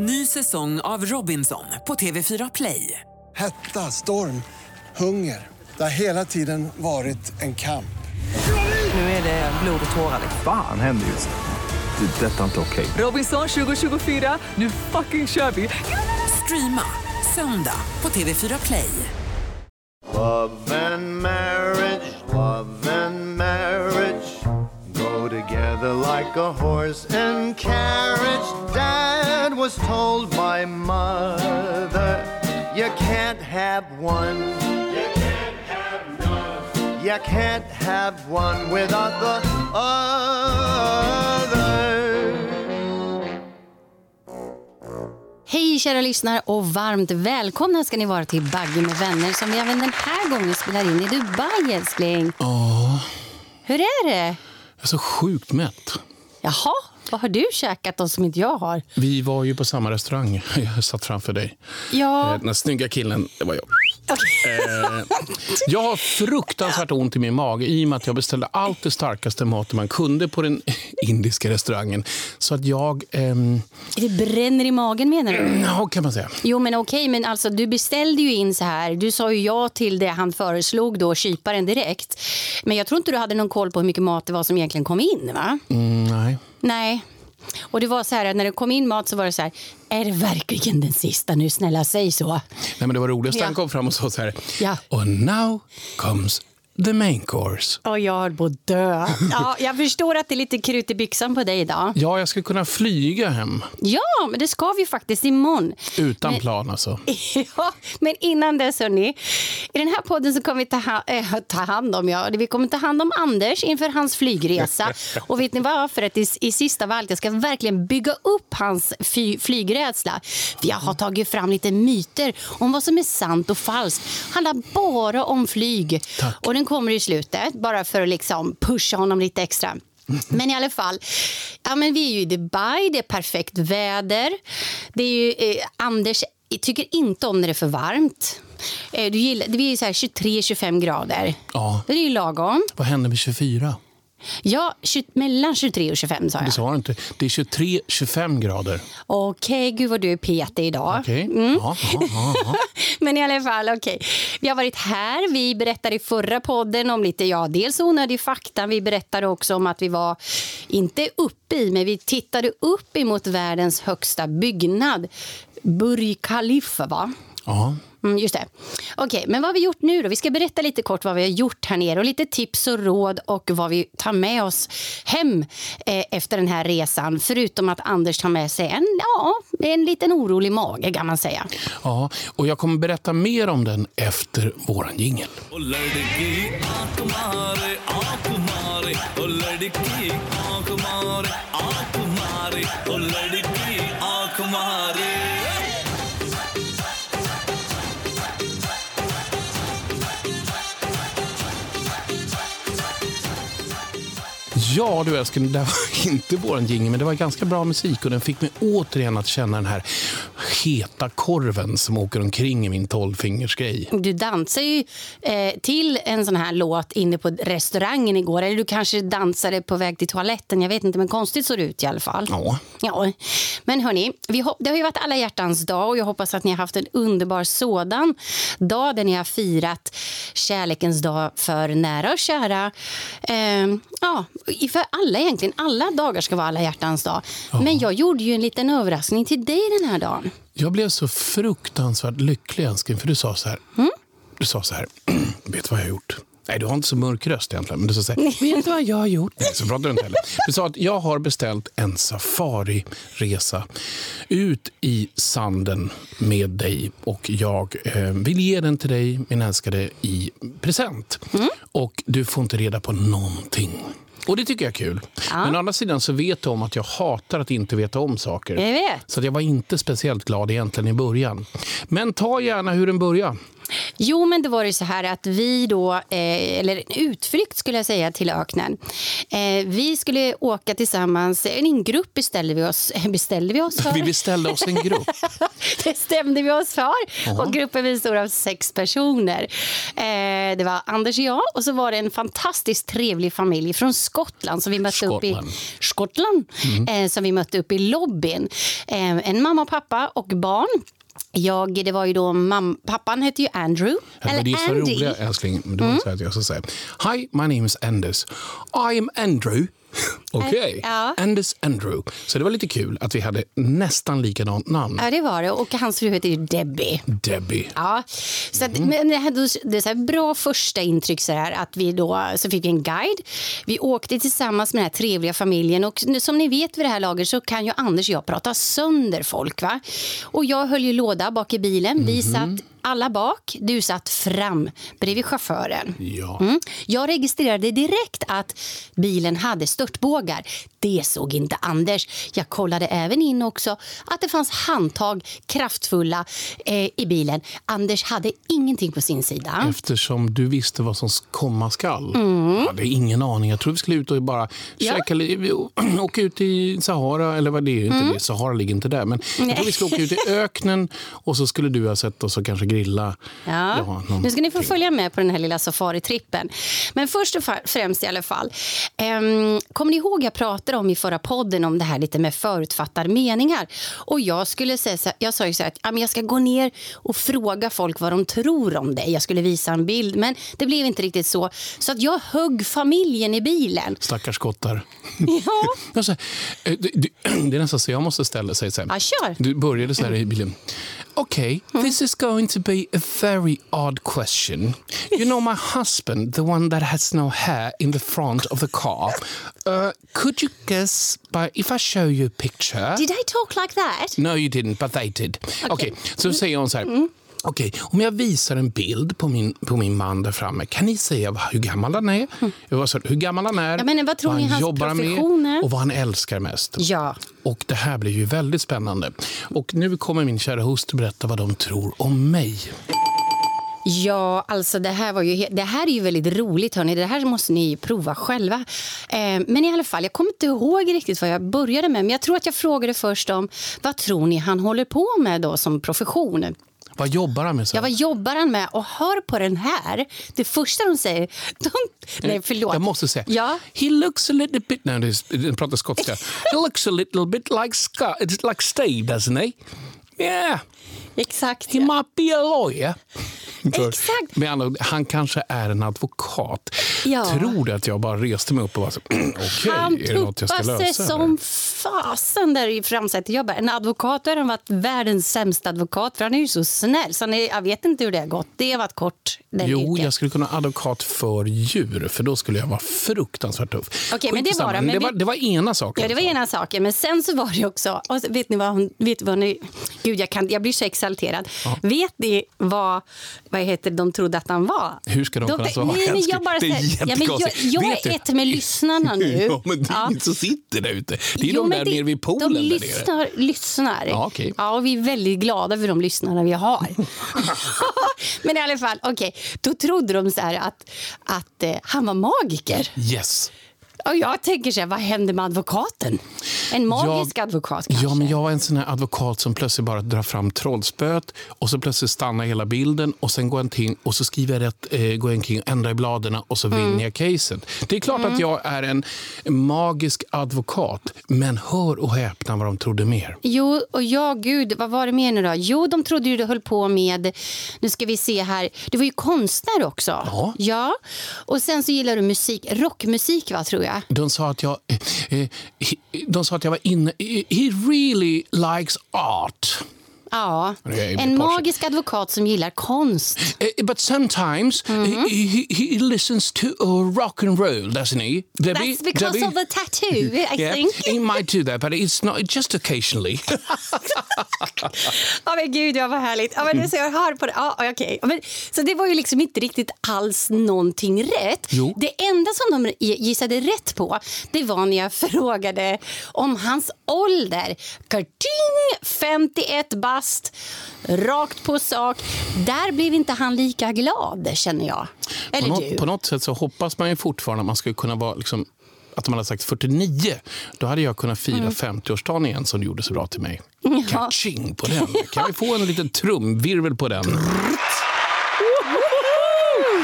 Ny säsong av Robinson på TV4 Play. Hetta, storm, hunger. Det har hela tiden varit en kamp. Nu är det blod och tårar. Fan händer just nu. Det. är Detta är inte okej. Robinson 2024, nu fucking kör vi! Streama söndag på TV4 Play. Love and marriage, love and marriage go together like a horse and carriage. Dad was told by mother, you can't have one. You can't have none. You can't have one without the other. Hej kära lyssnare och varmt välkomna ska ni vara till Bagge med vänner som vi även den här gången spelar in i Dubai älskling. Ja, Hur är det? jag är så sjukt mätt. Jaha, vad har du käkat då som inte jag har? Vi var ju på samma restaurang. Jag satt framför dig. Ja, Eh, Den snygga killen, det var jag. Eh, jag har fruktansvärt ont i min mage i och med att jag beställde allt det starkaste maten man kunde på den indiska restaurangen. Så att jag... ehm, det bränner i magen menar du? ja, kan man säga. Jo men okej, men alltså du beställde ju in så här. Du sa ju ja till det han föreslog då, kyparen direkt. Men jag tror inte du hade någon koll på hur mycket mat det var som egentligen kom in va? Mm, nej. Nej. Och det var så här när det kom in mat så var det så här, är det verkligen den sista nu? Snälla säg så. nej, men det var roligast. Ja. Han kom fram och sa så här. Ja. Och now comes the main course. Och jag höll på att dö. Ja, jag förstår att det är lite krut i byxan på dig idag. Ja, jag ska kunna flyga hem Ja, men det ska vi faktiskt imorgon. utan plan alltså. Ja, men innan dess, hörni. I den här podden så kommer vi ta, ha- eh, ta hand om, ja, vi kommer ta hand om Anders inför hans flygresa. Och vet ni vad? För att i, i sista av allt, jag ska verkligen bygga upp hans fly, flygrädsla. För jag har tagit fram lite myter om vad som är sant och falskt. handlar bara om flyg. Tack. Och den kommer i slutet, bara för att liksom pusha honom lite extra. Men i alla fall, ja, men vi är ju i Dubai, det är perfekt väder. Det är ju, eh, Anders tycker inte om när det är för varmt. Eh, du gillar, det här 23-25 grader. Ja. Det är ju lagom. Vad hände med 24? Ja, 20, mellan 23 och 25 sa Det jag. sa du inte. Det är 23-25 grader. Okej, gud vad du är petig idag. Okej. Mm. Ja, ja, ja, ja. Men i alla fall, okej. Vi har varit här. Vi berättade i förra podden om lite, ja, dels onödig fakta. Vi berättade också om att vi var, inte uppe i, men vi tittade upp emot världens högsta byggnad. Burj Khalifa, va? Ja. Mm, just det. Okej, men vad har vi gjort nu då? Vi ska berätta lite kort vad vi har gjort här nere och lite tips och råd och vad vi tar med oss hem eh, efter den här resan. Förutom att Anders tar med sig en, ja, en liten orolig mage kan man säga. Ja, och jag kommer berätta mer om den efter våran jingel. Ja du älskling, det där var inte våran jingel men det var ganska bra musik och den fick mig återigen att känna den här heta korven som åker omkring i min tolvfingersgrej. Du dansade ju eh, till en sån här låt inne på restaurangen igår. Eller du kanske dansade på väg till toaletten. Jag vet inte, men konstigt såg det ut i alla fall. Ja. Ja, men hörni, vi det har ju varit alla hjärtans dag och jag hoppas att ni har haft en underbar sådan dag där ni har firat kärlekens dag för nära och kära. Ehm, ja, för alla egentligen. Alla dagar ska vara alla hjärtans dag. Men jag gjorde ju en liten överraskning till dig den här dagen. Jag blev så fruktansvärt lycklig älskling för du sa så här. Du sa så här, vet du vad jag har gjort? Nej, du har inte så mörk röst egentligen. Men du sa så här, vet du vad jag har gjort? Nej, så pratar du inte heller. Du sa att jag har beställt en safariresa ut i sanden med dig. Och jag eh, vill ge den till dig, min älskade, i present. Och du får inte reda på någonting. Och det tycker jag är kul. Men å andra sidan så vet du om att jag hatar att inte veta om saker. Jag vet. Så att jag var inte speciellt glad egentligen i början. Men ta gärna hur den börjar. Jo, men det var ju så här att vi då, eh, eller en utflykt skulle jag säga till öknen. Eh, vi skulle åka tillsammans, en grupp beställde vi oss, beställde vi oss för. Vi beställde oss en grupp. det stämde vi oss för. Och gruppen bestod av sex personer. Eh, det var Anders och jag och så var det en fantastiskt trevlig familj från Skottland som vi mötte upp i Skottland. Skottland, eh, som vi mötte upp i lobbyn. Eh, en mamma och pappa och barn. Jag, det var ju då mam- pappan hette ju Andrew. Ja, men det är så Andy. roliga, älskling. Du Mm. att jag ska säga. Hi, my name is Anders. I am Andrew. Okej, ja. Anders Andrew. Så det var lite kul att vi hade nästan likadant namn. Ja, det var det. Och hans fru heter ju Debbie. Debbie. Ja, så att, Mm. men det, hade, det är bra första intryck så här, att vi då så fick vi en guide. Vi åkte tillsammans med den här trevliga familjen och nu, som ni vet vid det här laget så kan ju Anders och jag prata sönder folk va. Och jag höll ju låda bak i bilen. Vi Mhm. satt alla bak, du satt fram bredvid chauffören. Ja. Mm. Jag registrerade direkt att bilen hade störtbågar. Det såg inte Anders. Jag kollade även in också att det fanns handtag, kraftfulla, eh, i bilen. Anders hade ingenting på sin sida. Eftersom du visste vad som komma skall. Mm. Jag hade ingen aning. Jag tror vi skulle ut och bara Ja. käka, åka ut i Sahara. Eller vad det är inte Mm. det. Sahara ligger inte där. Men jag tror vi skulle åka ut i öknen och så skulle du ha sett oss och kanske grilla. Ja. någon- Nu ska ni få följa med på den här lilla safaritrippen. Men först och främst i alla fall. Um, kommer ni ihåg jag pratade om i förra podden om det här lite med förutfattade meningar? Och jag skulle säga så här, jag sa ju så här att ja, men jag ska gå ner och fråga folk vad de tror om dig. Jag skulle visa en bild, men det blev inte riktigt så. Så att jag högg familjen i bilen. Stackars skottar. Ja, eh, det, det, det är nästan så jag måste ställa sig så här. ja kör. Du började så här i bilen. Okay, hmm. this is going to be a very odd question. You know my husband, the one that has no hair in the front of the car. Uh, could you guess by if I show you a picture? Did I talk like that? No, you didn't, but they did. Okej, så säger hon så här. Okej, om jag visar en bild på min, på min man där framme, kan ni säga vad- hur gammal han är? Så, hur gammal han är, Ja, men vad tror ni han jobbar med och vad han älskar mest. Ja. Och Det här blir ju väldigt spännande. Och Nu kommer min kära hustru berätta vad de tror om mig. Ja, alltså det här, var ju, det här är ju väldigt roligt. Hörni. Det här måste ni prova själva. Eh, men i alla fall, jag kommer inte ihåg riktigt vad jag började med. Men jag tror att jag frågade först om vad tror ni han håller på med då som profession? Vad jobbar han med? Så? Ja, vad jobbar han med? Och hör på den här. Det första de säger... De, nej, förlåt. Jag måste säga. Ja. He looks a little bit... Nej, den pratar skotska. He looks a little bit like, Scott, like Steve, doesn't he? Yeah, Exakt. he might be a lawyer. För- Exakt. Med andra han kanske är en advokat. Ja. Tror du att jag bara reste mig upp och var så, okej, Han är det något jag ska sig lösa? eller? som fasen där i framsätet. Jag bara, en advokat har han varit världens sämsta advokat för han är ju så snäll. Så han är, jag vet inte hur det har gått. Det har varit kort. Den Jo, yrket. jag skulle kunna advokat för djur, för då skulle jag vara fruktansvärt tuff. Okej, men det var det, men det, var, det var ena saken. Ja, det var ena saken. Men sen så var det också... Och vet ni vad hon... Vet vad ni, gud, jag, kan, jag blir så exalterad. Vet ni vad, vad heter, de trodde att han var? Hur ska de kunna svara? Nej, men jag bara Det är ja, men jag, jag är ett med lyssnarna nu. Ja, men det är Ja. som sitter där ute. Det är Jo, de där det- nere vid poolen. De lyssnar. lyssnar. Ja, okej. ja, och vi är väldigt glada för de lyssnarna vi har. men i alla fall, okej. Då trodde de så att, att eh, han var magiker. Yes. Och jag tänker så här, vad händer med advokaten? En magisk advokat kanske? Ja, men jag är en sån här advokat som plötsligt bara drar fram trollspöet och så plötsligt stannar hela bilden och sen går jag omkring och så skriver jag rätt, eh, går jag omkring och ändrar i bladen och så vinner jag caset. Det är klart att jag är en magisk advokat, men hör och häpna vad de trodde mer. Jo, och ja, gud, vad var det mer nu då? Jo, de trodde ju du höll på med, nu ska vi se här, du var ju konstnär också. Ja. ja. Och sen så gillar du musik, rockmusik va, tror jag? De sa att jag, eh, eh, de sa att jag var inne... Eh, he really likes art. Ja, en magisk advokat som gillar konst. Eh, But sometimes Mm-hmm. he, he, he listens to uh, rock and roll, doesn't he? Debbie? That's because Debbie? of the tattoo, I yeah, think. he might do that, but it's not just occasionally. Ja men gud, ja, vad härligt. Ja, men det, så jag hör på det. Ja, men, så det var ju liksom inte riktigt alls någonting rätt. Jo. Det enda som de gissade rätt på det var när jag frågade om hans ålder. Karting, 51 bast fast, rakt på sak. Där blev inte han lika glad, känner jag. Eller på, du? något, på något sätt så hoppas man ju fortfarande att man skulle kunna vara liksom, att man hade sagt 49, då hade jag kunnat fira 50-årsdagen igen som du gjorde så bra till mig. Mm. Ja. Catching på den. Kan vi få en liten trumvirvel på den?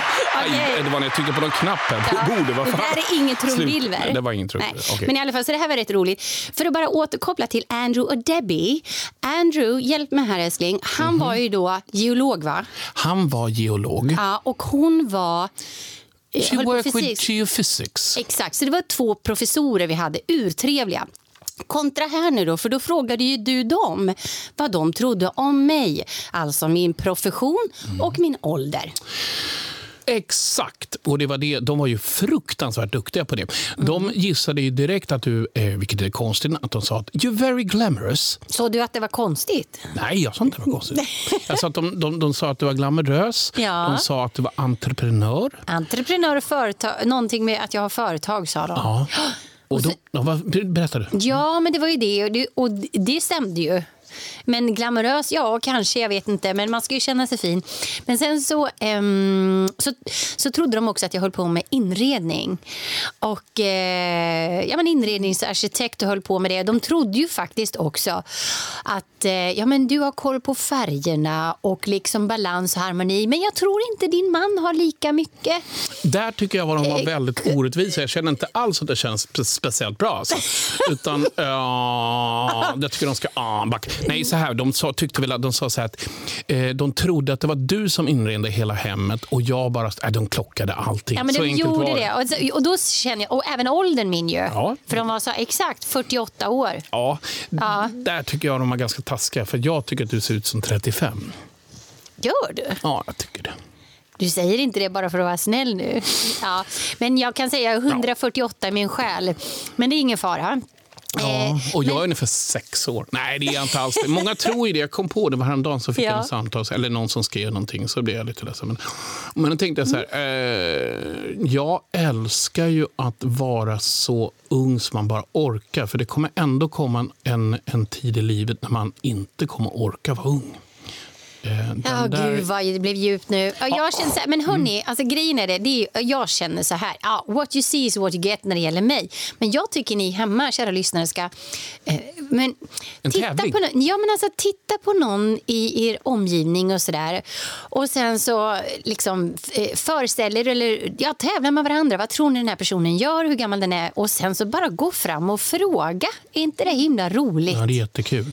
Aj, det var när jag tryckte på någon knapp här Ja, bordet. Vad det där är ingen Slut. trumvirvel. Det var ingen trumvirvel. Okej. Men i alla fall, så det här var rätt roligt. För att bara återkoppla till Andrew och Debbie. Andrew, hjälp mig här älskling, han Mhm. var ju då geolog va? Han var geolog. Ja, och hon var... eh, She worked with geophysics. Exakt, så det var två professorer vi hade, urtrevliga. Kontra här nu då, för då frågade ju du dem vad de trodde om mig. Alltså min profession Mm. och min ålder. Exakt. Och det var det. De var ju fruktansvärt duktiga på det. Mm. De gissade ju direkt att du, eh, vilket är konstigt, att de sa att you're very glamorous. Så du att det var konstigt? Nej, jag sa inte att det var konstigt. Jag sa att de, de, de sa att du var glamorös. Ja. De sa att du var entreprenör. Entreprenör och företag, någonting med att jag har företag sa de. Ja. Och de, de var, berätta du. Ja, men det var ju det och, det och det stämde ju. Men glamorös, ja kanske, jag vet inte. Men man ska ju känna sig fin. Men sen så, ehm, så, så trodde de också att jag höll på med inredning. Och eh, ja, men inredningsarkitekt och höll på med det. De trodde ju faktiskt också att eh, ja, men du har koll på färgerna och liksom balans och harmoni. Men jag tror inte din man har lika mycket. Där tycker jag var de var Eh, väldigt orättvisa. Jag känner inte alls att det känns spe- speciellt bra. Alltså. Utan ja, jag tycker de ska ah, backa. Nej, så här, de sa, tyckte väl att de sa så här att eh, de trodde att det var du som inredde hela hemmet och jag bara, äh, de klockade allting. Ja, men så de gjorde var det. Och, så, och då känner jag, och även åldern min ju. Ja. För de var så exakt 48 år. Ja, Ja. där tycker jag de var ganska taskiga. För jag tycker att du ser ut som 35. Gör du? Ja, jag tycker det. Du säger inte det bara för att vara snäll nu. Ja, men jag kan säga 148 i min själ. Men det är ingen fara. Ja, Eh, och jag är ungefär sex år. Nej, det är jag inte alls. det. Många tror ju det. Jag kom på det häromdagen så fick Ja. jag ett samtal, eller någon som skrev någonting, så blev jag lite ledsen. Men, men då tänkte jag så här, eh, jag älskar ju att vara så ung som man bara orkar. För det kommer ändå komma en, en tid i livet när man inte kommer orka vara ung. Eh, Ja, där- gud vad det blev djupt nu. Ja, jag känner så här, men hörni, Mm. alltså, grejen är det, det är, jag känner så här. Ja, what you see is what you get när det gäller mig. Men jag tycker ni hemma, kära lyssnare, ska... Eh, men En titta tävling? på, ja, men alltså, titta på någon i er omgivning och sådär. Och sen så liksom, eh, föreställ er, eller ja, tävla med varandra. Vad tror ni den här personen gör, hur gammal den är? Och sen så bara gå fram och fråga. Är inte det himla roligt? Ja, det är jättekul.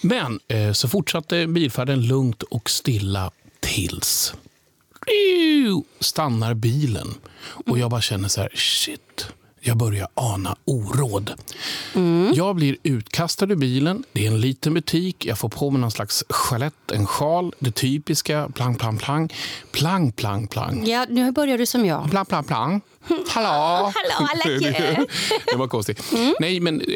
Men eh, så fortsatte bilfärden lugnt och stilla tills stannar bilen. Och jag bara känner så här, shit. Jag börjar ana oråd. Jag blir utkastad ur bilen. Det är en liten butik. Jag får på mig någon slags chalett, en sjal. Det typiska. Plang, plang, plang. Plang, plang, plang. ja, nu börjar du som jag. Plang, plang, plang. Hallå! Hallå, alla kul. det var konstigt. Nej, men eh,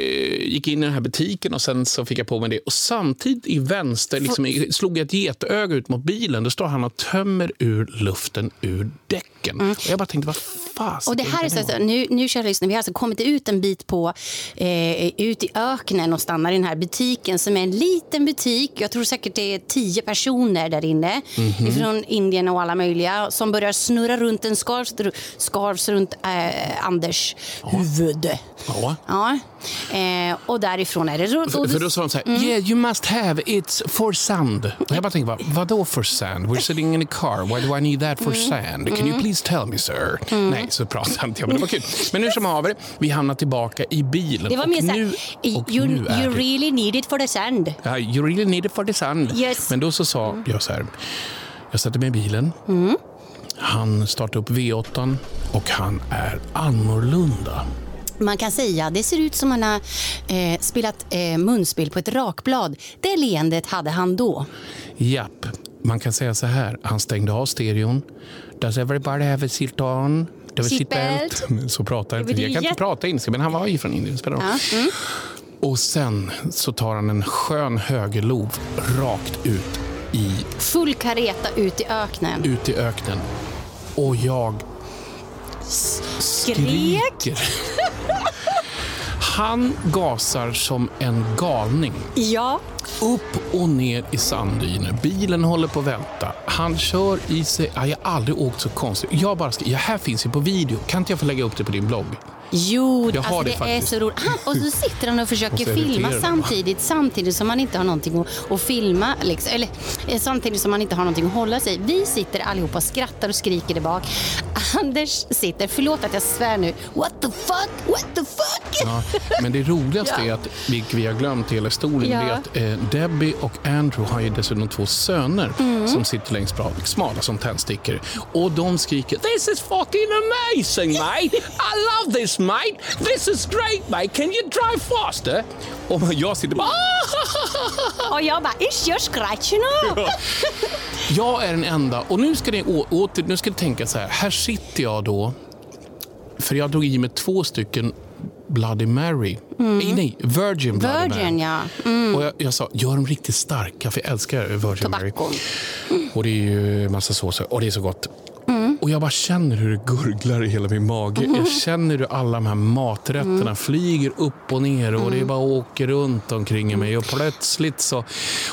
gick in i den här butiken och sen så fick jag på mig det. Och samtidigt i vänster liksom, slog jag ett getöga ut mot bilen. Då står han och tömmer ur luften ur däcken. Och jag bara tänkte, vad fasen Och det här är så, så nu, nu kära lyssnare, vi har alltså kommit ut en bit på, eh, ut i öknen och stannar i den här butiken som är en liten butik. Jag tror säkert det är tio personer där inne Mhm. från Indien och alla möjliga som börjar snurra runt en scarf, scarf runt eh, Anders huvud. Ja. Ja. Eh, och därifrån är det... För, för då sa de så här, Mm. yeah you must have it's for sand. Och jag bara tänkte, bara, vadå for sand? We're sitting in a car, why do I need that for Mm. sand? Can you Mm. please tell me sir? Nej, så pratade inte jag, men det var kul. Men nu som haver, vi hamnar tillbaka i bilen. Det var mer såhär, you, you det- really need it for the sand. Ja, you really need it for the sun. Yes. Men då så sa jag så här, jag sätter mig i bilen. Mm. Han startar upp V8 och han är annorlunda. Man kan säga det ser ut som han har eh, spelat eh, munspel på ett rakblad. Det leendet hade han då. Japp, man kan säga så här. Han stängde av stereon. Does everybody have a seat on? Do a Seatbelt. Så pratar inte det Jag kan inte prata indiska, men han var ju från Indien. Spelar. Ja. Mm. Och sen så tar han en skön högerlov rakt ut i, Full kareta ut i öknen. ut i öknen. Och jag Skrek. skriker. Han gasar som en galning. Ja. Upp och ner i sanddyner. Bilen håller på att välta. Han kör i sig... Ja, jag har aldrig åkt så konstigt. Jag bara ska, ja, här finns ju på video. Kan inte jag få lägga upp det på din blogg? Jo, Jag alltså det det, är så roligt. Han, och så sitter han och försöker Måste filma samtidigt, samtidigt som han inte har någonting att, att filma. Liksom. Eller samtidigt som han inte har någonting att hålla sig. Vi sitter allihopa och skrattar och skriker där bak. Anders sitter, förlåt att jag svär nu, what the fuck, what the fuck? Ja, men det roligaste Ja. är att, vilket vi har glömt i hela historien, Ja. är att eh, Debbie och Andrew har ju dessutom två söner Mm. som sitter längst bak, smala som tändstickor. Och de skriker “This is fucking amazing mate! I love this mate! This is great mate! Can you drive faster?” Och jag sitter bara Och jag bara, ish, jag scratch nu. Jag är den enda. Och nu ska ni, åter, nu ska ni tänka så här. Här sitter jag då. För jag drog i mig två stycken Bloody Mary. Nej, nej, Virgin Bloody Mary. Virgin, ja. Mm. Och jag, jag sa, gör dem riktigt starka, för jag älskar Virgin Mary. Tobacco. Och det är ju massa såser och det är så gott. Mm. Och jag bara känner hur det gurglar i hela min mage. Jag känner hur alla de här maträtterna Mm. flyger upp och ner och det bara åker runt omkring mig. Och plötsligt så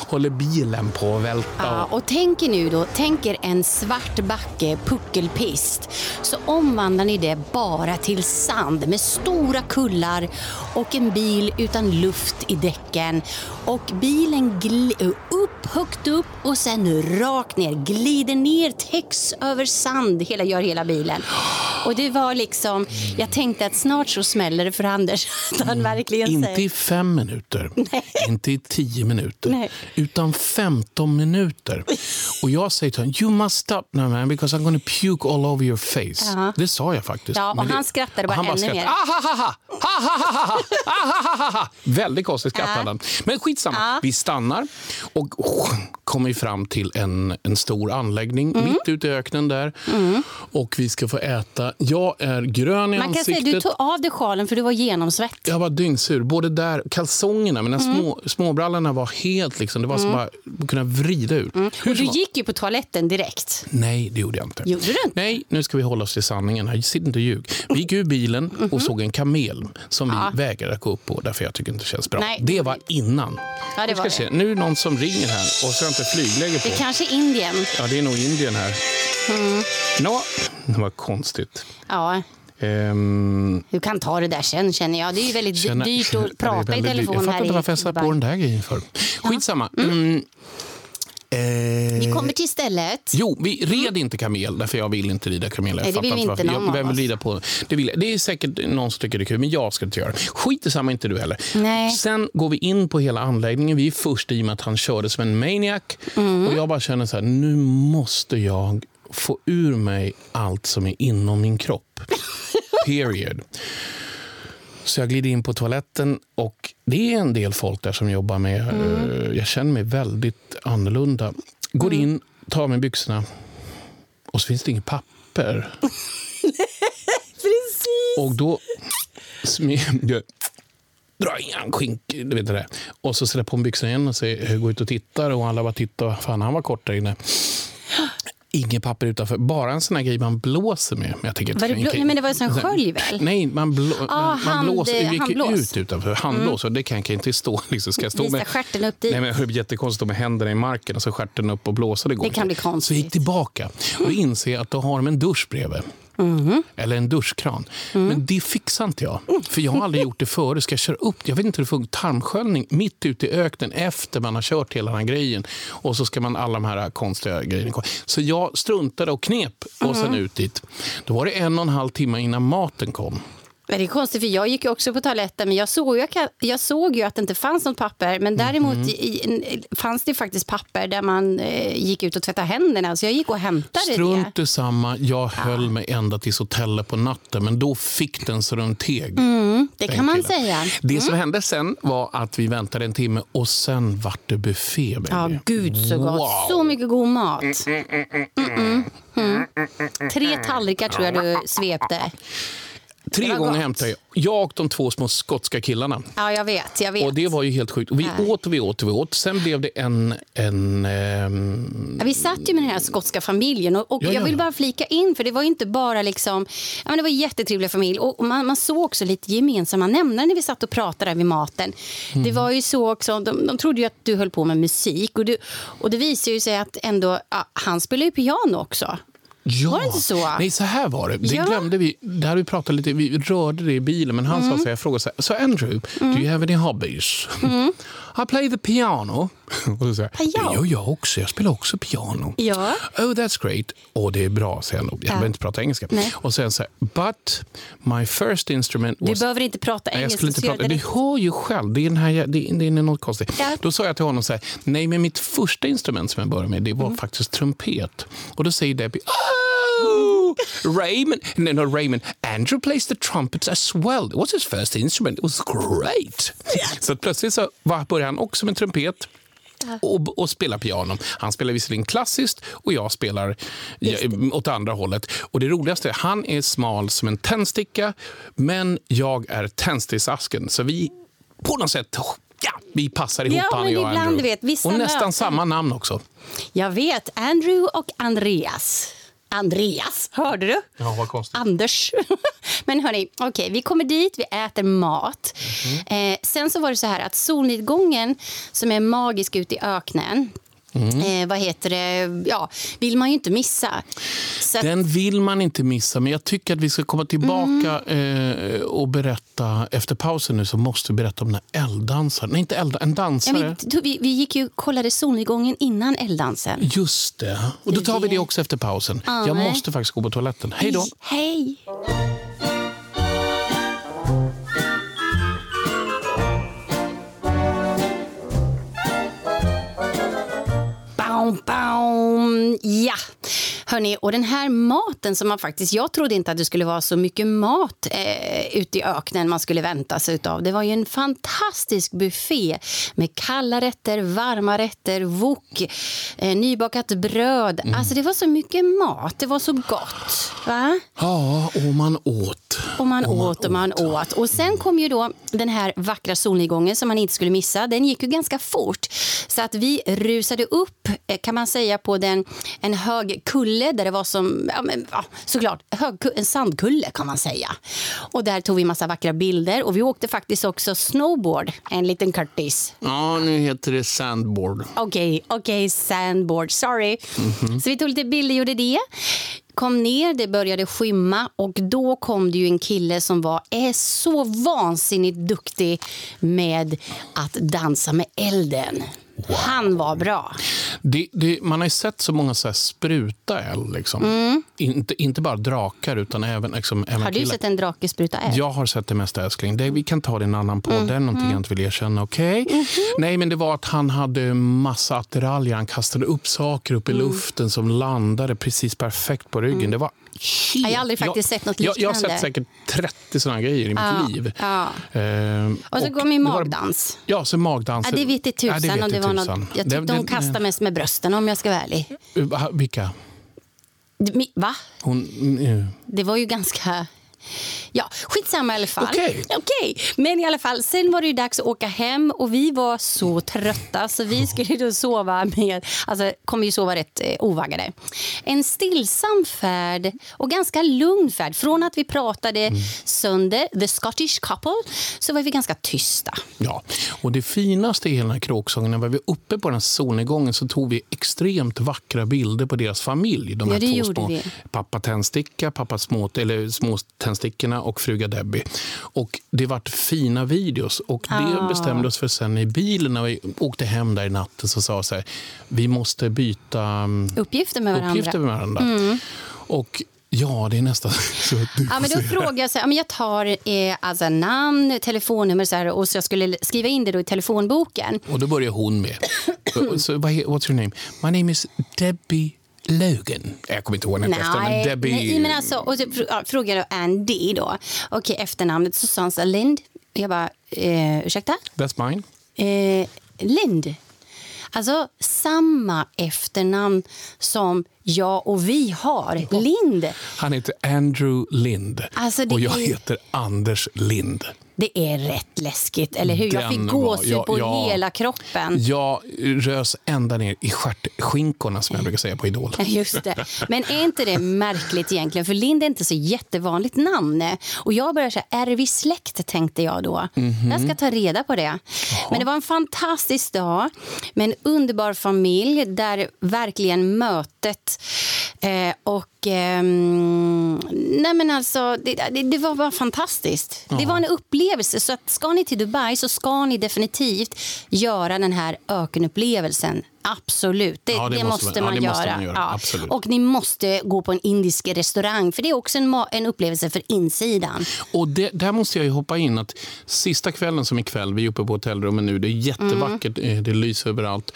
håller bilen på att välta. Ja, och tänk er nu då, tänk er en svart backe, puckelpist. Så omvandlar ni det bara till sand med stora kullar och en bil utan luft i däcken. Och bilen gl- upp, högt upp och sen rakt ner, glider ner, täcks över sand, hela, gör hela bilen. Och det var liksom, jag tänkte att snart så smäller det för Anders. Att han verkligen Inte säger, i fem minuter, inte i tio minuter, Nej. utan 15 minuter. Och jag säger till honom, you must stop now man because I'm gonna puke all over your face. Ja. Det sa jag faktiskt. Ja, och Men det- han skrattade bara han ännu skrattade. mer. Väldigt konstigt skrattade han. Men skitsamma, vi stannar och oh, kommer fram till en, en stor anläggning Mm. mitt ute i öknen där. Och vi ska få äta. Jag är grön i man kan ansiktet. säga du tog av dig sjalen för du var genomsvett. Jag var dyngsur. Både där, kalsongerna, mina Mm. små, småbrallorna var helt liksom, det var som bara att kunna vrida ut. Hur Och du gick ju på toaletten direkt. Nej, det gjorde jag inte. Gjorde du inte? Nej, nu ska vi hålla oss till sanningen. här. Sitt inte och ljug. Vi gick ur bilen Mhm. och såg en kamel som vi vägrade gå upp på därför jag tycker inte det känns bra. Nej. Det var innan. Ja, det var vi det. Nu är det någon som ringer här och så inte flygläge Det på. kanske är Indien. Ja, det är nog Indien här. Mm. Nå, det var konstigt. Ja, Ehm, du kan ta det där sen känner jag. Det är ju väldigt känna- dyrt är att prata i telefon Jag fattar inte varför jag satt på den där grejen för. Skitsamma. Mm. Eh, Vi kommer till stället. Jo, vi red inte kamel, därför jag vill inte rida kamel. Jag Nej, det vill inte varför. någon jag, vem vill rida på det? Vill. Det är säkert någon som tycker det är kul, men jag ska inte göra det. Skit i samma, inte du heller. Nej. Sen går vi in på hela anläggningen. Vi är först i och med att han körde som en maniac. Mm. Och jag bara känner så här, nu måste jag få ur mig allt som är inom min kropp. Period. Så jag glider in på toaletten och det är en del folk där som jobbar med... eh, jag känner mig väldigt annorlunda. Går in, tar av mig byxorna och så finns det inget papper. Precis. Och då jag drar in skink, du vet det där. Och så sätter jag på mig byxorna igen och säger, går ut och tittar och alla bara tittar. Fan, han var kort där inne. Inget papper utanför. Bara en sån här grej man blåser med. Jag tänker, Var det blå- Nej, men det var en sån skölj väl? Nej, man, blå, Ah, man, hand- blåser. Det gick handblås. Mm. ut utanför. Handblås. Och det kan jag inte stå. Liksom. Ska jag stå Visa med, stjärten upp dit. Nej, men det blir jättekonstigt att stå med händerna i marken och så stjärten upp och blåsa. Det går Det kan inte. bli konstigt. Så jag gick tillbaka och inser att då har de en dusch bredvid. Eller en duschkran. Men det fixar inte jag. För jag har aldrig gjort det förut. Ska jag köra upp det? Jag vet inte hur det funkar. Tarmsköljning mitt ute i öknen efter man har kört hela den grejen. Och så ska man alla de här konstiga grejerna. Så jag struntade och knep och sen ut dit. Då var det en och en halv timme innan maten kom. Men det är konstigt, för jag gick ju också på toaletten, men jag såg, ju, jag såg ju att det inte fanns något papper. Men däremot Mhm. i, fanns det faktiskt papper där man eh, gick ut och tvättade händerna. Så jag gick och hämtade det. Strunt samma. Jag höll mig ända tills hotellet på natten. Men då fick den så den teg. Mm, det kan man killen. säga. Mm. Det som hände sen var att vi väntade en timme och sen vart det buffé. Baby. Ja, gud så gott. Wow. Så mycket god mat. Mm. Tre tallrikar tror jag du svepte. Tre gånger gott. hämtade jag. Jag och de två små skotska killarna. Ja, jag vet. Jag vet. Och Det var ju helt sjukt. Och vi Nej. åt och vi åt och vi åt. Sen blev det en... en ehm, Ja, vi satt ju med den här skotska familjen och, och Ja, ja, jag vill bara flika in för det var inte bara liksom, ja, men det var en jättetrevlig familj och man, man såg också lite gemensamma nämnare när vi satt och pratade vid maten. Mm. Det var ju så också, de, de trodde ju att du höll på med musik och, du, och det visade ju sig att ändå, ja, han spelar ju piano också. Ja. Var det inte så? Nej, så här var det. Det Ja. glömde vi. Det hade vi pratat lite, vi rörde det i bilen, men han sa så här, jag frågade så här, so Andrew, do you have any hobbies? I play the piano. Och så säger jag, Ja. det gör jag också, jag spelar också piano. Ja. Oh, that's great. Och det är bra, säger han. Jag behöver inte prata engelska. Nej. Och sen så här, but my first instrument Du was... behöver inte prata Nej, jag engelska. skulle inte prata. det Du hör ju själv, det är, den här, det är, det är något konstigt. Ja. Då sa jag till honom så här, nej men mitt första instrument som jag började med, det Mm. var faktiskt trumpet. Och då säger Debbie, oh, Raymond, no, not Raymond, Andrew plays the trumpets as well. What's his first instrument? It was great. Så att plötsligt så var, började han också med trumpet. Och, och spela piano. Han spelar visserligen klassiskt och jag spelar ja, åt andra hållet. Och det roligaste är han är smal som en tändsticka men jag är tändsticksasken. Så vi på något sätt ja, vi passar ihop Ja, han och jag ibland, Andrew. vet, och nästan möten. samma namn också. Jag vet, Andrew och Andreas. Andreas, hörde du? Ja, vad konstigt. Anders. Men hörni, okej, vi kommer dit, vi äter mat. Mhm. Eh, sen så var det så här att solnedgången som är magisk ute i öknen Mm. Eh, vad heter det? Ja, vill man ju inte missa. Så Den vill man inte missa, men jag tycker att vi ska komma tillbaka eh, och berätta. Efter pausen nu så måste vi berätta om den här elddansaren. Nej, inte eld, en ja, dansare. vi, vi, gick ju och kollade solnedgången innan elddansen. Just det. Och då tar vi det också efter pausen. Ja, Jag måste faktiskt gå på toaletten. Hej då. Hej! Mm, ja, hörni, och den här maten som man faktiskt... Jag trodde inte att det skulle vara så mycket mat eh, ute i öknen man skulle vänta sig utav. Det var ju en fantastisk buffé med kalla rätter, varma rätter, wok, eh, nybakat bröd. Alltså det var så mycket mat. Det var så gott. Va? Ja, och man åt. Och man åt och man åt. Och sen kom ju då den här vackra solnedgången som man inte skulle missa. Den gick ju ganska fort. Så att vi rusade upp, eh, kan man säga, på den, en hög kulle där det var som, ja, men, ja, såklart, en sandkulle kan man säga. Och där tog vi massa vackra bilder och vi åkte faktiskt också snowboard, en liten kurtis. Ja, nu heter det sandboard. Okej, okej, sandboard. Sorry. Så vi tog lite bilder, gjorde det. Kom ner, det började skymma och då kom det ju en kille som var är så vansinnigt duktig med att dansa med elden. Han var bra. Det, det, man har ju sett så många så här spruta eld. Liksom. Inte, inte bara drakar, utan även, liksom, även Mm. Har du killar. sett en drake spruta eld? Jag har sett det mesta älskling. Det, vi kan ta det i en annan podd. Det är någonting Mm. jag inte vill erkänna. okej? Nej, men det var att han hade massa attiraljer. Han kastade upp saker upp i Mm. luften som landade precis perfekt på ryggen. Det var helt... Jag har aldrig faktiskt sett något jag, jag har liknande. sett säkert 30 sådana grejer i Ja, mitt liv. ja. Ehm, Och så och kom ju det var- magdans. Ja, så magdans. Ja, det vet i tusan. Ja, det om det var något, jag tyckte Det- hon det- kastade mest med brösten om jag ska vara ärlig. Vilka? Va? Hon, mm, Det var ju ganska... Ja, skitsamma i alla fall. Okej. Okej, Men i alla fall, sen var det dags att åka hem och vi var så trötta så vi skulle då sova med, alltså kommer ju sova rätt eh, ovaggade. En stillsam färd och ganska lugn färd. Från att vi pratade Mm. sönder, the Scottish couple, så var vi ganska tysta. Ja, och det finaste i hela den här kråksången, när vi var uppe på den här solnedgången så tog vi extremt vackra bilder på deras familj. De Ja, här det två gjorde små, vi. pappa Tändsticka, pappa små, eller små tändstickorna och fruga Debbie. Och det vart fina videos och det Ah. bestämde oss för sen i bilen när vi åkte hem där i natten så sa så här, vi måste byta mm, Uppgifter med varandra. uppgifter med varandra. Mm. Och ja, det är nästan så att du Ja, men då frågade jag så här, men jag tar eh, alltså namn, telefonnummer så här, och så jag skulle skriva in det då i telefonboken. Och då börjar hon med. he- what's your name? My name is Debbie Logan. Jag kommer inte ihåg men Debbie... nej, men alltså, och så frågade Andy då. Okej, efternamnet. Här, Lind. Jag bara, eh, ursäkta? That's mine. Eh, Lind. Alltså samma efternamn som jag och vi har. Lind. Han heter Andrew Lind Alltså, det och jag är- heter Anders Lind. Det är rätt läskigt, eller hur? jag Den fick var- gåshud ja, på ja. hela kroppen. Jag rös ända ner i stjärtskinkorna som jag brukar säga på Idol. Just det. Men är inte det märkligt egentligen? För Lind är inte så jättevanligt namn. Och jag började säga, är vi släkt? tänkte jag då. Mhm. Jag ska ta reda på det. Men det var en fantastisk dag med en underbar familj där verkligen mötet eh, och ehm, nej men alltså, det, det, det var bara fantastiskt. Det var en upplevelse. Så att ska ni till Dubai så ska ni definitivt göra den här ökenupplevelsen. Absolut, det, Ja, det det, måste måste, man- ja, det måste göra. man göra. Ja. Och ni måste gå på en indisk restaurang för det är också en, en upplevelse för insidan. Och det, där måste jag ju hoppa in att sista kvällen som ikväll, vi är uppe på hotellrummet nu, det är jättevackert, Mm. eh, det lyser överallt.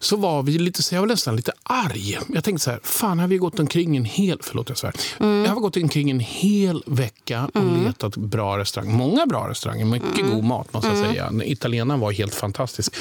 Så var vi lite, så jag var nästan lite arg. Jag tänkte så här, fan har vi gått omkring en hel, förlåt jag svär. Mm. Jag har gått omkring en hel vecka och letat bra restauranger. Många bra restauranger, mycket Mm. god mat måste jag säga. Italienaren var helt fantastisk.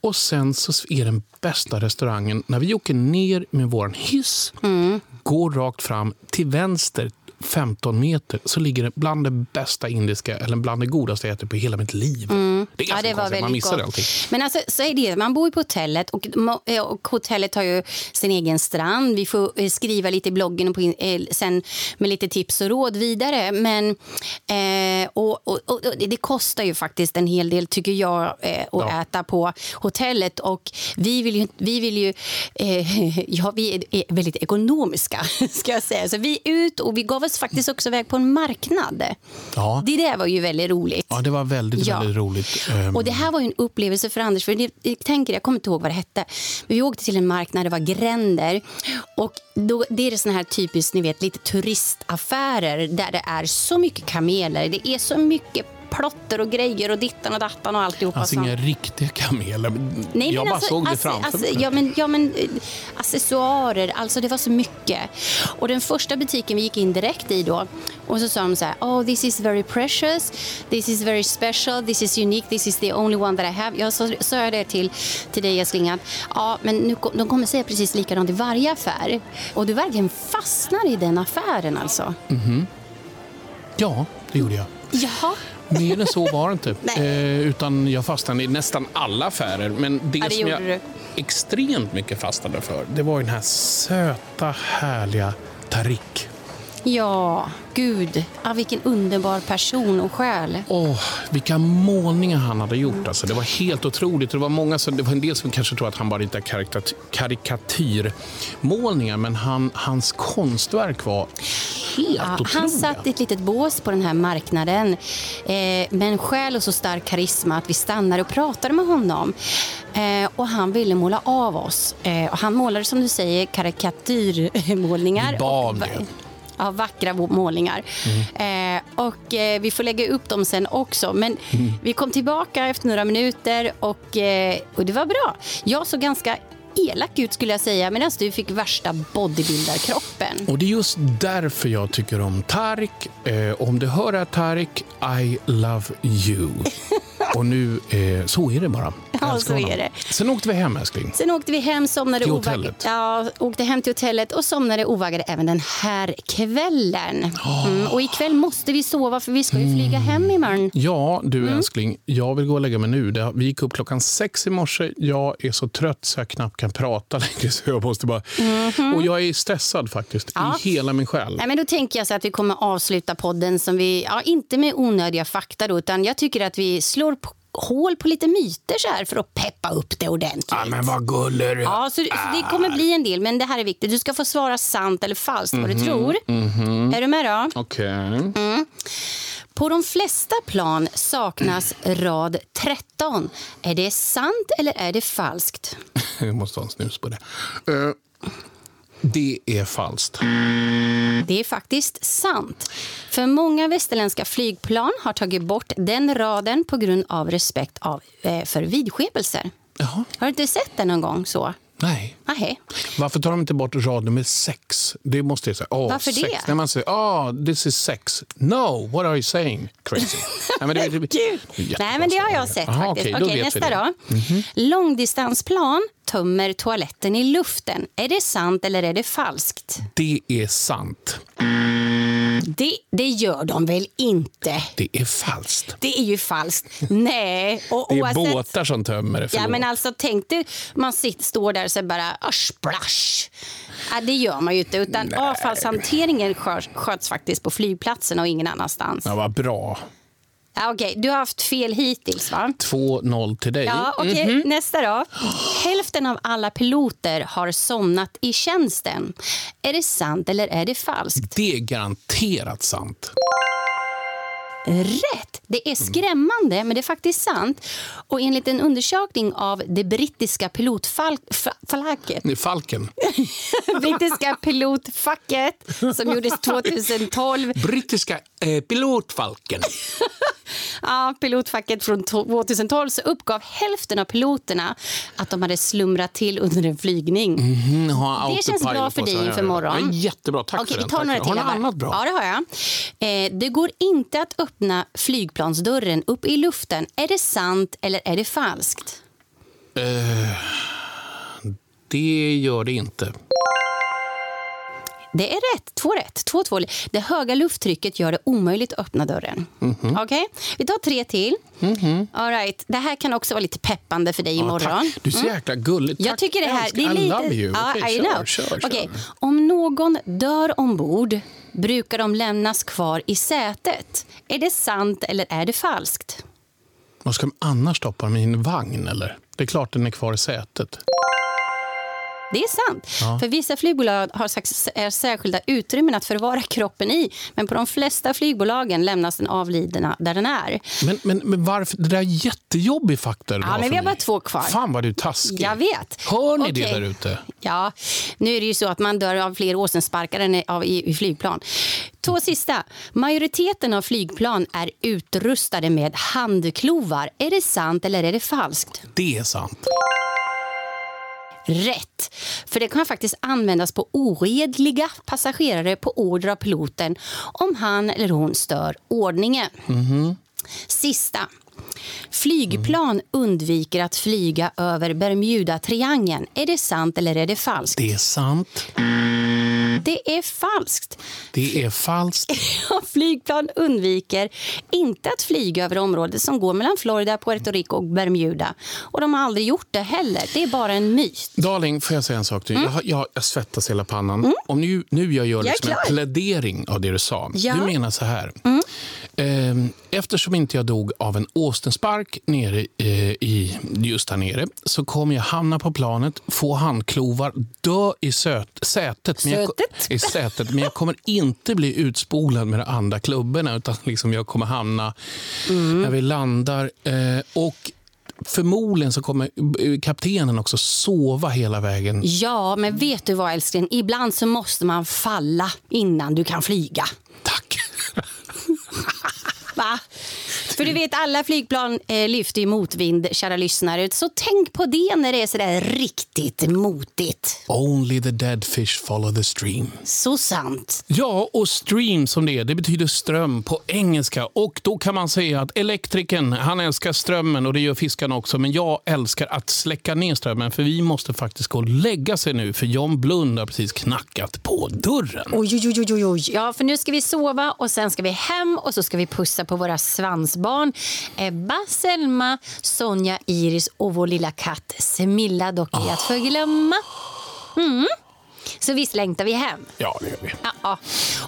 Och sen så är den bästa restaurangen, när vi åker ner med vår hiss, Mm. går rakt fram till vänster 15 meter så ligger det bland det bästa indiska, eller bland det godaste jag ätit på hela mitt liv. Mm. Det är ganska ja, det var konstigt, man missar gott. allting. Men alltså, så är det, man bor ju på hotellet och, eh, och hotellet har ju sin egen strand. Vi får eh, skriva lite i bloggen och på, eh, sen med lite tips och råd vidare. Men, eh, och, och, och, det kostar ju faktiskt en hel del tycker jag eh, att Ja. äta på hotellet. Och vi vill ju, vi vill ju eh, ja, vi är, är väldigt ekonomiska ska jag säga. Så vi är ut och vi gav oss faktiskt också iväg på en marknad. Ja. Det där var ju väldigt roligt. Ja, det var väldigt, Ja. väldigt roligt. Ehm, Och Det här var ju en upplevelse för Anders. För det, jag, tänker, jag kommer inte ihåg vad det hette. Men vi åkte till en marknad, det var gränder. Och då, det är det såna här typiskt, ni vet, lite turistaffärer där det är så mycket kameler. Det är så mycket plotter och grejer och dittan och dattan och alltihopa. Alltså inga riktiga kameler. Nej, jag bara alltså, såg det alltså, framför alltså, mig. ja, men, ja, men eh, accessoarer, alltså det var så mycket. Och den första butiken vi gick in direkt i då och så sa de så här, oh this is very precious, this is very special, this is unique, this is the only one that I have. Jag sa, jag det till, till dig älskling att ja, men nu, de kommer säga precis likadant i varje affär. Och du verkligen fastnar i den affären alltså. Mhm. Ja, det gjorde jag. Jaha. Mer än så var det inte. Eh, utan jag fastnade i nästan alla affärer. Men det, Ja, det som jag du. extremt mycket fastnade för, det var den här söta, härliga Tarik. Ja, gud. Ja, vilken underbar person och själ. Åh, vilka målningar han hade gjort. Alltså. Det var helt otroligt. Det var, många som, det var en del som kanske tror att han bara ritar karikat- karikatyrmålningar, men han, hans konstverk var helt Ja, otroliga. han satt i ett litet bås på den här marknaden eh, med en själ och så stark karisma att vi stannade och pratade med honom. Eh, och han ville måla av oss. Eh, och han målade som du säger karikatyrmålningar. Bad och. Ja, vackra målningar. Eh, och eh, Vi får lägga upp dem sen också. Men Mm. vi kom tillbaka efter några minuter och, eh, och det var bra. Jag såg ganska elak ut skulle jag säga medan du fick värsta bodybuildarkroppen. Och det är just därför jag tycker om Tarik. Eh, om du hör här Tarik, I love you. Och nu, eh, så är det bara. Ja, så honom. är det. Sen åkte vi hem älskling. Sen åkte vi hem, somnade Till hotellet. Ja, åkte hem till hotellet och somnade ovaggade även den här kvällen. Mm, och ikväll måste vi sova för vi ska ju flyga hem imorgon. Ja, du Mm. älskling. Jag vill gå och lägga mig nu. Vi gick upp klockan sex i morse. Jag är så trött så jag knappt kan prata längre. Så jag måste bara... Och jag är stressad faktiskt. Ja. i hela min själ. Nej, men då tänker jag så att vi kommer avsluta podden som vi, ja, inte med onödiga fakta då, utan jag tycker att vi slår på hål på lite myter så här för att peppa upp det ordentligt. Ja, men vad gullig du Ja, så, så det kommer bli en del, men det här är viktigt. Du ska få svara sant eller falskt vad du tror. Är du med då? Okej. På de flesta plan saknas rad 13. Är det sant eller är det falskt? Jag måste ha en snus på det. Eh, det är falskt. Det är faktiskt sant. För många västerländska flygplan har tagit bort den raden på grund av respekt av, eh, för vidskepelser. Jaha. Har du inte sett den någon gång så? Nej. Nej. Varför tar de inte bort rad nummer sex? Det måste jag säga. Oh, Varför sex. det? När man säger oh, this is sex. No, what are you saying? Crazy. Nej, men det, det. Nej, men det har jag sett Aha, faktiskt. okej, då vet vi nästa det. Mhm. då. Långdistansplan tömmer toaletten i luften. Är det sant eller är det falskt? det är sant. Det, det gör de väl inte? Det är falskt. Det är ju falskt. Nej. Och Det är oavsett- båtar som tömmer det. Ja, men alltså tänk dig, man sitter, står där och så bara ah, splash. Ja, det gör man ju inte. Utan avfallshanteringen sköts, sköts faktiskt på flygplatsen och ingen annanstans. Ja, vad bra. Ja, Okej, du har haft fel hittills va? 2-0 till dig. Ja, okej. Mhm. Nästa då. Hälften av alla piloter har somnat i tjänsten. Är det sant eller är det falskt? Det är garanterat sant. Rätt! Det är skrämmande, men det är faktiskt sant. Och enligt en undersökning av det brittiska är Falken. brittiska pilotfacket som gjordes 2012. Brittiska eh, pilotfalken. Ja, pilotfacket från 2012 så uppgav hälften av piloterna att de hade slumrat till under en flygning. Ha Det känns bra för dig inför morgon. Ja, jättebra, tack Okej, för vi tar några till. Har du annat bra? Ja, det har jag. Eh, det går inte att öppna flygplansdörren upp i luften. Är det sant eller är det falskt? Eh, det gör det inte. Det är rätt. Två rätt. Två, två. Det höga lufttrycket gör det omöjligt att öppna dörren. Mhm. Okej, Vi tar tre till. All right. Det här kan också vara lite peppande för dig Ja, imorgon. tack. Du är så Mm. jäkla gullig. Jag Tack, tycker det här... Det är I lite, love you. Ja, Okej, I kör, know. kör, kör. Okej. Om någon dör ombord brukar de lämnas kvar i sätet. Är det sant eller är det falskt? Vad ska de annars stoppa dem i en vagn? Eller? Det är klart den är kvar i sätet. Det är sant. Ja. För Vissa flygbolag har är särskilda utrymmen att förvara kroppen i. Men på de flesta flygbolagen lämnas den avlidna där den är. Men, men, men varför? Det där är jättejobbig fakta. du Ja, men vi har bara två kvar. Fan vad du är taskig. Jag vet. Hör ni det Okej. där ute? Ja, nu är det ju så att man dör av fler åsensparkar än av i, i flygplan. Två sista. Majoriteten av flygplan är utrustade med handklovar. Är det sant eller är det falskt? Det är sant. Rätt. För det kan faktiskt användas på oredliga passagerare på order av piloten om han eller hon stör ordningen. Mhm. Sista. Flygplan undviker att flyga över Bermuda-triangeln. Är det sant eller är det falskt? Det är sant. Det är falskt. Det är falskt. Flygplan undviker inte att flyga över området som går mellan Florida, Puerto Rico och Bermuda. Och de har aldrig gjort det heller. Det är bara en myt. Darling, får jag säga en sak till dig? Jag, jag, jag svettas hela pannan. Om nu, nu jag gör Mm. Jag liksom en plädering av det du sa. Ja. Mm. Du menar så här. Ehm, Eftersom inte jag dog av en åstenspark nere eh, i, just där nere så kommer jag hamna på planet, få handklovar, dö i söt, sätet. Men jag? I sätet. Men jag kommer inte bli utspolad med de andra klubborna utan liksom jag kommer hamna Mm. när vi landar. Eh, och Förmodligen så kommer eh, kaptenen också sova hela vägen. Ja, men vet du vad älskling? Ibland så måste man falla innan du kan flyga. Tack. Va? För du vet, alla flygplan eh, lyfter ju motvind, kära lyssnare. Så tänk på det när det är sådär riktigt motigt. Only the dead fish follow the stream. Så sant. Ja, och stream som det är, det betyder ström på engelska. Och då kan man säga att elektrikern, han älskar strömmen och det gör fiskarna också. Men jag älskar att släcka ner strömmen för vi måste faktiskt gå och lägga sig nu för John Blund har precis knackat på dörren. Oj, oj, oj, oj, oj. Ja, för nu ska vi sova och sen ska vi hem och så ska vi pussa på våra svansbarn. Ebba, Selma, Sonja, Iris och vår lilla katt Semilla dock är att förglömma. Mm. Så visst längtar vi hem. Ja, det gör vi. Ja, ja.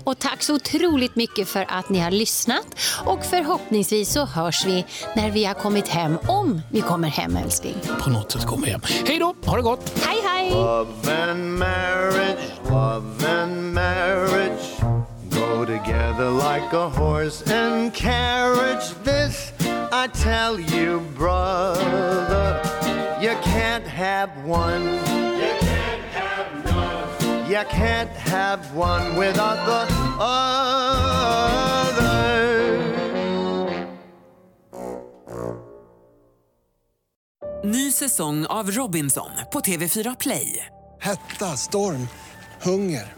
Och tack så otroligt mycket för att ni har lyssnat. Och förhoppningsvis så hörs vi när vi har kommit hem, om vi kommer hem älskling. På något sätt kommer hem. Hej då, ha det gott! Hej, hej! Love and marriage, love and marriage go together like a horse and carriage. This I tell you, brother, you can't have one. You can't have none. You can't have one without the other. Ny säsong av Robinson på TV4 Play. Hetta, storm, hunger.